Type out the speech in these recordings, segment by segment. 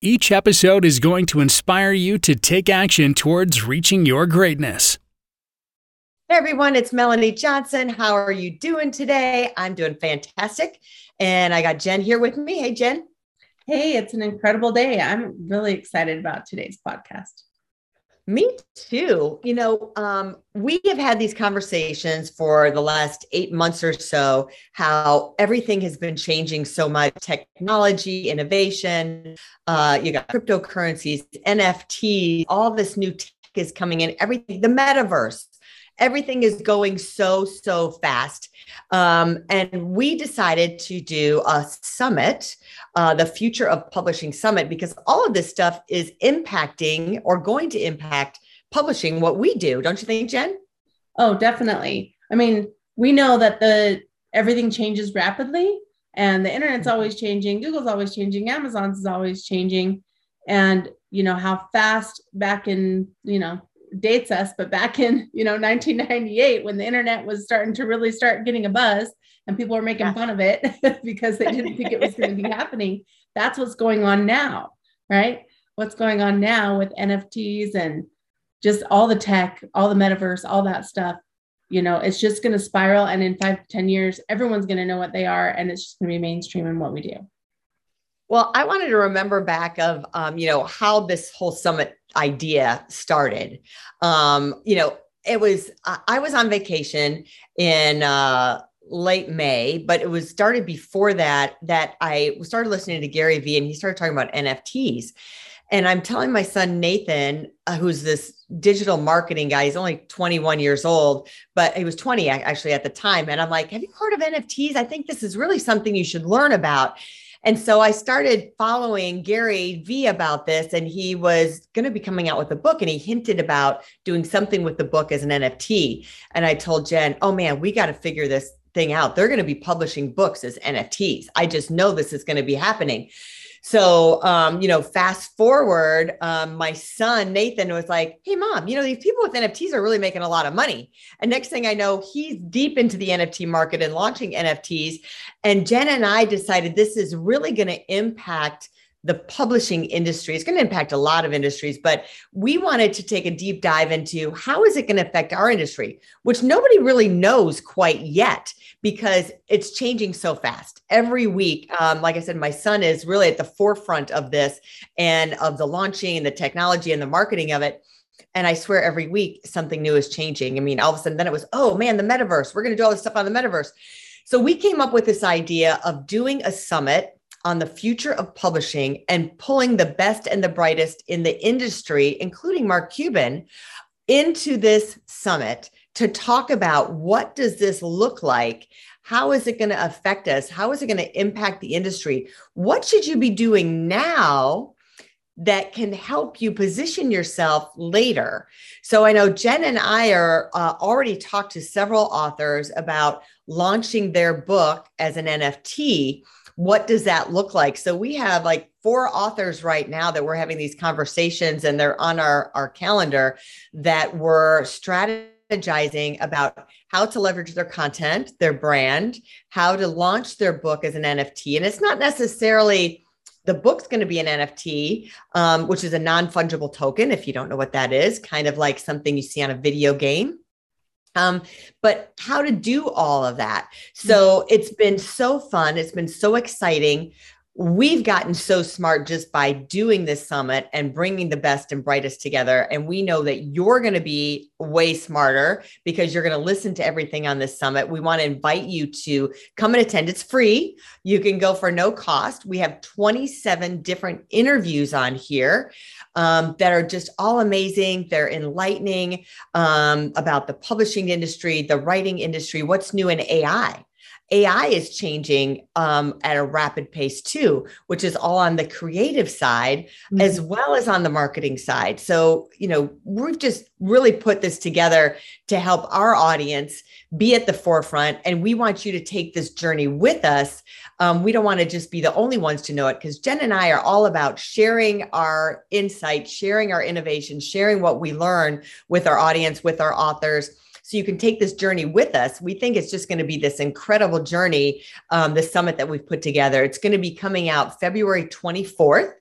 Each episode is going to inspire you to take action towards reaching your greatness. Hey everyone, it's Melanie Johnson. How are you doing today? I'm doing fantastic. And I got Jen here with me. Hey, Jen. Hey, it's an incredible day. I'm really excited about today's podcast. Me too. You know, um, we have had these conversations for the last eight months or so, how everything has been changing so much technology, innovation. Uh, you got cryptocurrencies, NFTs, all this new tech is coming in, everything, the metaverse. Everything is going so, so fast. Um, and we decided to do a summit, uh, the Future of Publishing Summit, because all of this stuff is impacting or going to impact publishing what we do. Don't you think, Jen? Oh, definitely. I mean, we know that the everything changes rapidly and the internet's mm-hmm. always changing, Google's always changing, Amazon's is always changing. And you know how fast back in, you know, dates us, but back in you know 1998 when the internet was starting to really start getting a buzz and people were making yeah. fun of it because they didn't think it was going to be happening. That's what's going on now, right? What's going on now with NFTs and just all the tech, all the metaverse, all that stuff. You know, it's just going to spiral, and in five to ten years, everyone's going to know what they are, and it's just going to be mainstream in what we do. Well, I wanted to remember back of um, you know how this whole summit idea started. Um, you know, it was I was on vacation in uh, late May, but it was started before that. That I started listening to Gary Vee, and he started talking about NFTs. And I'm telling my son Nathan, uh, who's this digital marketing guy. He's only 21 years old, but he was 20 actually at the time. And I'm like, "Have you heard of NFTs? I think this is really something you should learn about." And so I started following Gary Vee about this, and he was going to be coming out with a book, and he hinted about doing something with the book as an NFT. And I told Jen, "Oh man, we got to figure this thing out. They're going to be publishing books as NFTs. I just know this is going to be happening." So, um, you know, fast forward, um, my son Nathan was like, "Hey, mom, you know these people with NFTs are really making a lot of money." And next thing I know, he's deep into the NFT market and launching NFTs. And Jen and I decided this is really going to impact the publishing industry. It's going to impact a lot of industries, but we wanted to take a deep dive into how is it going to affect our industry, which nobody really knows quite yet because it's changing so fast every week. Um, like I said, my son is really at the forefront of this and of the launching and the technology and the marketing of it. And I swear every week something new is changing. I mean, all of a sudden, then it was, oh man, the metaverse. We're going to do all this stuff on the metaverse. So we came up with this idea of doing a summit on the future of publishing and pulling the best and the brightest in the industry, including Mark Cuban, into this summit to talk about what does this look like? How is it going to affect us? How is it going to impact the industry? What should you be doing now that can help you position yourself later. So I know Jen and I are uh, already talked to several authors about launching their book as an NFT what does that look like? So we have like four authors right now that we're having these conversations and they're on our, our calendar that we're strategizing about how to leverage their content, their brand, how to launch their book as an NFT. And it's not necessarily the book's going to be an NFT, um, which is a non fungible token. If you don't know what that is, kind of like something you see on a video game. Um, but how to do all of that. So mm-hmm. it's been so fun. It's been so exciting we've gotten so smart just by doing this summit and bringing the best and brightest together. And we know that you're going to be way smarter because you're going to listen to everything on this summit. We want to invite you to come and attend. It's free. You can go for no cost. We have 27 different interviews on here um, that are just all amazing. They're enlightening um, about the publishing industry, the writing industry, what's new in AI AI is changing um, at a rapid pace too, which is all on the creative side mm-hmm. as well as on the marketing side. So, you know, we've just really put this together to help our audience be at the forefront. And we want you to take this journey with us. Um, we don't want to just be the only ones to know it because Jen and I are all about sharing our insights, sharing our innovation, sharing what we learn with our audience, with our authors so you can take this journey with us. We think it's just going to be this incredible journey, um, the summit that we've put together. It's going to be coming out February 24th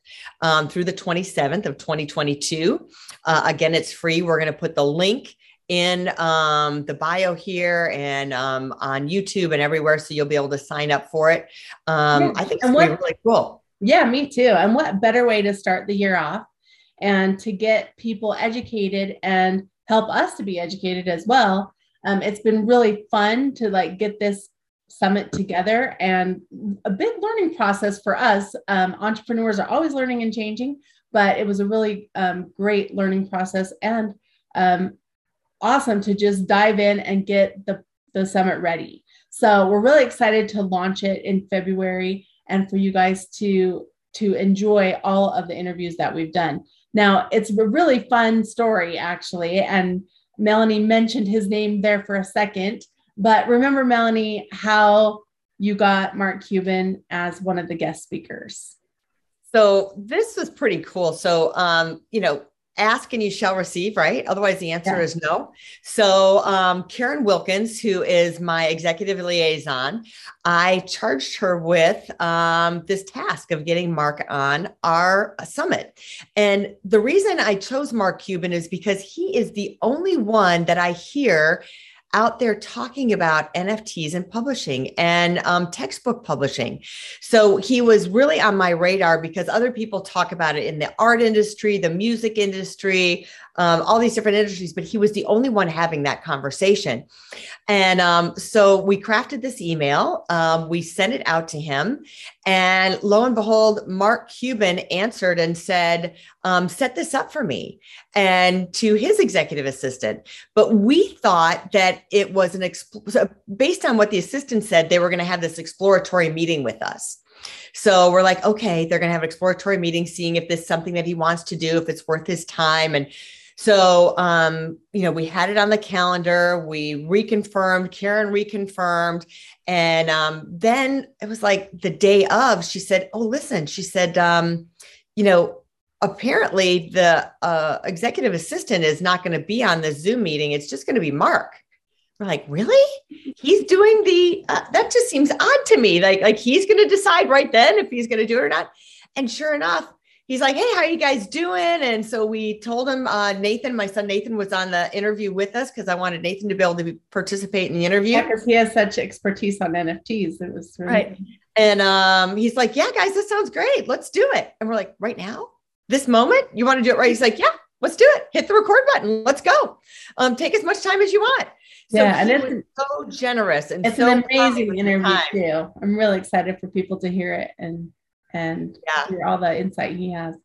um, through the 27th of 2022. Uh, again, it's free. We're going to put the link in um, the bio here and um, on YouTube and everywhere. So you'll be able to sign up for it. Um, yeah. I think it's what, really cool. Yeah, me too. And what better way to start the year off and to get people educated and help us to be educated as well. Um, it's been really fun to like get this summit together and a big learning process for us. Um, entrepreneurs are always learning and changing, but it was a really um, great learning process and um, awesome to just dive in and get the, the summit ready. So we're really excited to launch it in February and for you guys to to enjoy all of the interviews that we've done. Now, it's a really fun story, actually. And Melanie mentioned his name there for a second. But remember, Melanie, how you got Mark Cuban as one of the guest speakers. So this was pretty cool. So, um, you know, ask and you shall receive, right? Otherwise, the answer yeah. is no. So, um, Karen Wilkins, who is my executive liaison, I charged her with um, this task of getting Mark on our summit. And the reason I chose Mark Cuban is because he is the only one that I hear out there talking about NFTs and publishing and um, textbook publishing. So he was really on my radar because other people talk about it in the art industry, the music industry, um, all these different industries, but he was the only one having that conversation. And um, so we crafted this email, um, we sent it out to him, and lo and behold, Mark Cuban answered and said, um, Set this up for me and to his executive assistant. But we thought that it was an, based on what the assistant said, they were going to have this exploratory meeting with us. So we're like, okay, they're going to have an exploratory meeting, seeing if this is something that he wants to do, if it's worth his time. And so, um, you know, we had it on the calendar. We reconfirmed, Karen reconfirmed. And um, then it was like the day of, she said, Oh, listen, she said, um, you know, apparently the uh, executive assistant is not going to be on the Zoom meeting. It's just going to be Mark. We're like, really? He's doing the, uh, that just seems odd to me. Like, like he's going to decide right then if he's going to do it or not. And sure enough, he's like, Hey, how are you guys doing? And so we told him, uh, Nathan, my son Nathan was on the interview with us because I wanted Nathan to be able to participate in the interview. Because he has such expertise on NFTs. It was really right. And um, he's like, Yeah, guys, this sounds great. Let's do it. And we're like, Right now, this moment, you want to do it right? He's like, Yeah, let's do it. Hit the record button. Let's go. Um, take as much time as you want. So yeah, and it's so generous and it's so an amazing interview too. I'm really excited for people to hear it and and yeah. hear all the insight he has.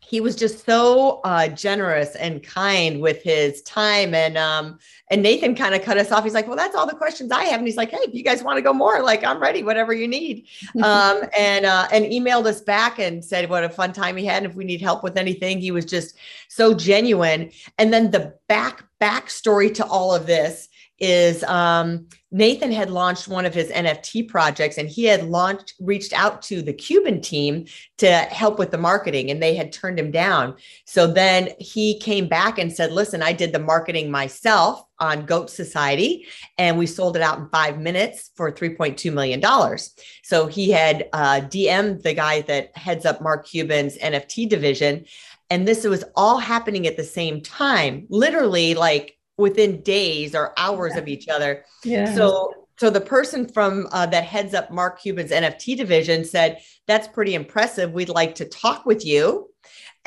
He was just so uh, generous and kind with his time, and um, and Nathan kind of cut us off. He's like, "Well, that's all the questions I have," and he's like, "Hey, if you guys want to go more, like I'm ready, whatever you need." um, and uh, and emailed us back and said what a fun time he had, and if we need help with anything, he was just so genuine. And then the back backstory to all of this is um, Nathan had launched one of his NFT projects and he had launched, reached out to the Cuban team to help with the marketing and they had turned him down. So then he came back and said, Listen, I did the marketing myself on Goat Society and we sold it out in five minutes for $3.2 million. So he had uh, DM'd the guy that heads up Mark Cuban's NFT division. And this was all happening at the same time, literally like within days or hours yeah. of each other. Yeah. So so the person from uh, that heads up Mark Cuban's NFT division said, "That's pretty impressive. We'd like to talk with you."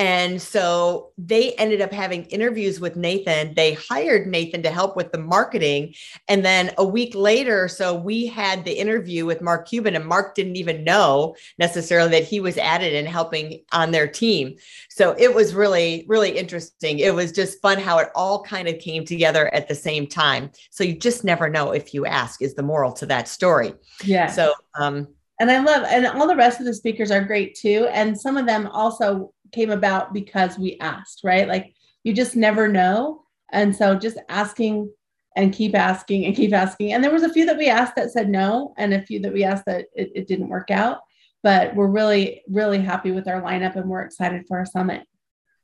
And so they ended up having interviews with Nathan. They hired Nathan to help with the marketing. And then a week later, so we had the interview with Mark Cuban, and Mark didn't even know necessarily that he was added and helping on their team. So it was really, really interesting. It was just fun how it all kind of came together at the same time. So you just never know if you ask, is the moral to that story. Yeah. So, um, and I love, and all the rest of the speakers are great too. And some of them also came about because we asked, right? Like you just never know. And so just asking and keep asking and keep asking. And there was a few that we asked that said no, and a few that we asked that it, it didn't work out. But we're really, really happy with our lineup and we're excited for our summit.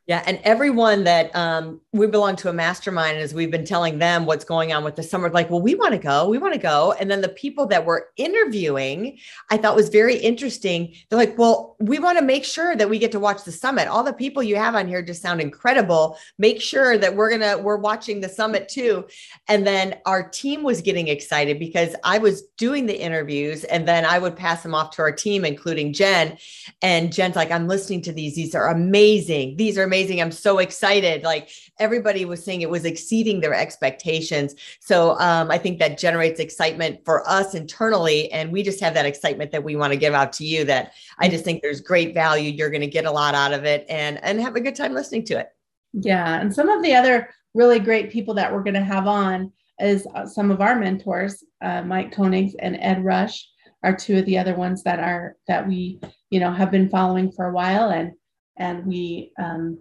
Yeah, and everyone that um, we belong to a mastermind, as we've been telling them what's going on with the summer, like, well, we want to go, we want to go. And then the people that we're interviewing, I thought was very interesting. They're like, well, we want to make sure that we get to watch the summit. All the people you have on here just sound incredible. Make sure that we're gonna we're watching the summit too. And then our team was getting excited because I was doing the interviews, and then I would pass them off to our team, including Jen. And Jen's like, I'm listening to these. These are amazing. These are amazing amazing. I'm so excited. Like everybody was saying it was exceeding their expectations. So um, I think that generates excitement for us internally. And we just have that excitement that we want to give out to you that I just think there's great value. You're going to get a lot out of it and, and have a good time listening to it. Yeah. And some of the other really great people that we're going to have on is uh, some of our mentors, uh, Mike Koenigs and Ed Rush are two of the other ones that are that we you know have been following for a while and and we um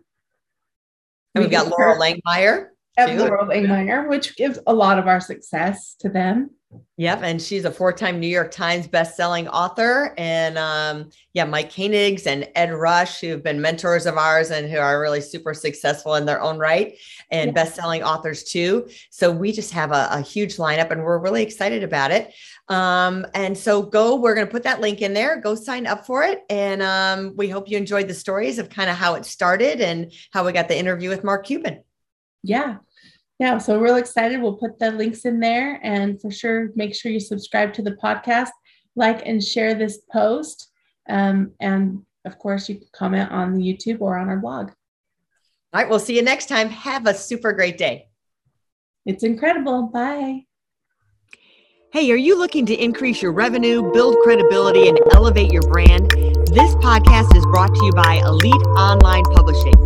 and we've got mm-hmm. Loral Langemeier. Loral Langemeier, which gives a lot of our success to them. Yep, and she's a four-time New York Times best-selling author, and um, yeah, Mike Koenigs and Ed Rush, who have been mentors of ours and who are really super successful in their own right, and yeah. best-selling authors too. So we just have a, a huge lineup, and we're really excited about it. Um, and so go, we're going to put that link in there. Go sign up for it. And um, we hope you enjoyed the stories of kind of how it started and how we got the interview with Mark Cuban. Yeah. Yeah. So we're real excited. We'll put the links in there and for sure make sure you subscribe to the podcast, like and share this post. Um, and of course, you can comment on the YouTube or on our blog. All right. We'll see you next time. Have a super great day. It's incredible. Bye. Hey, are you looking to increase your revenue, build credibility, and elevate your brand? This podcast is brought to you by Elite Online Publishing, an innovative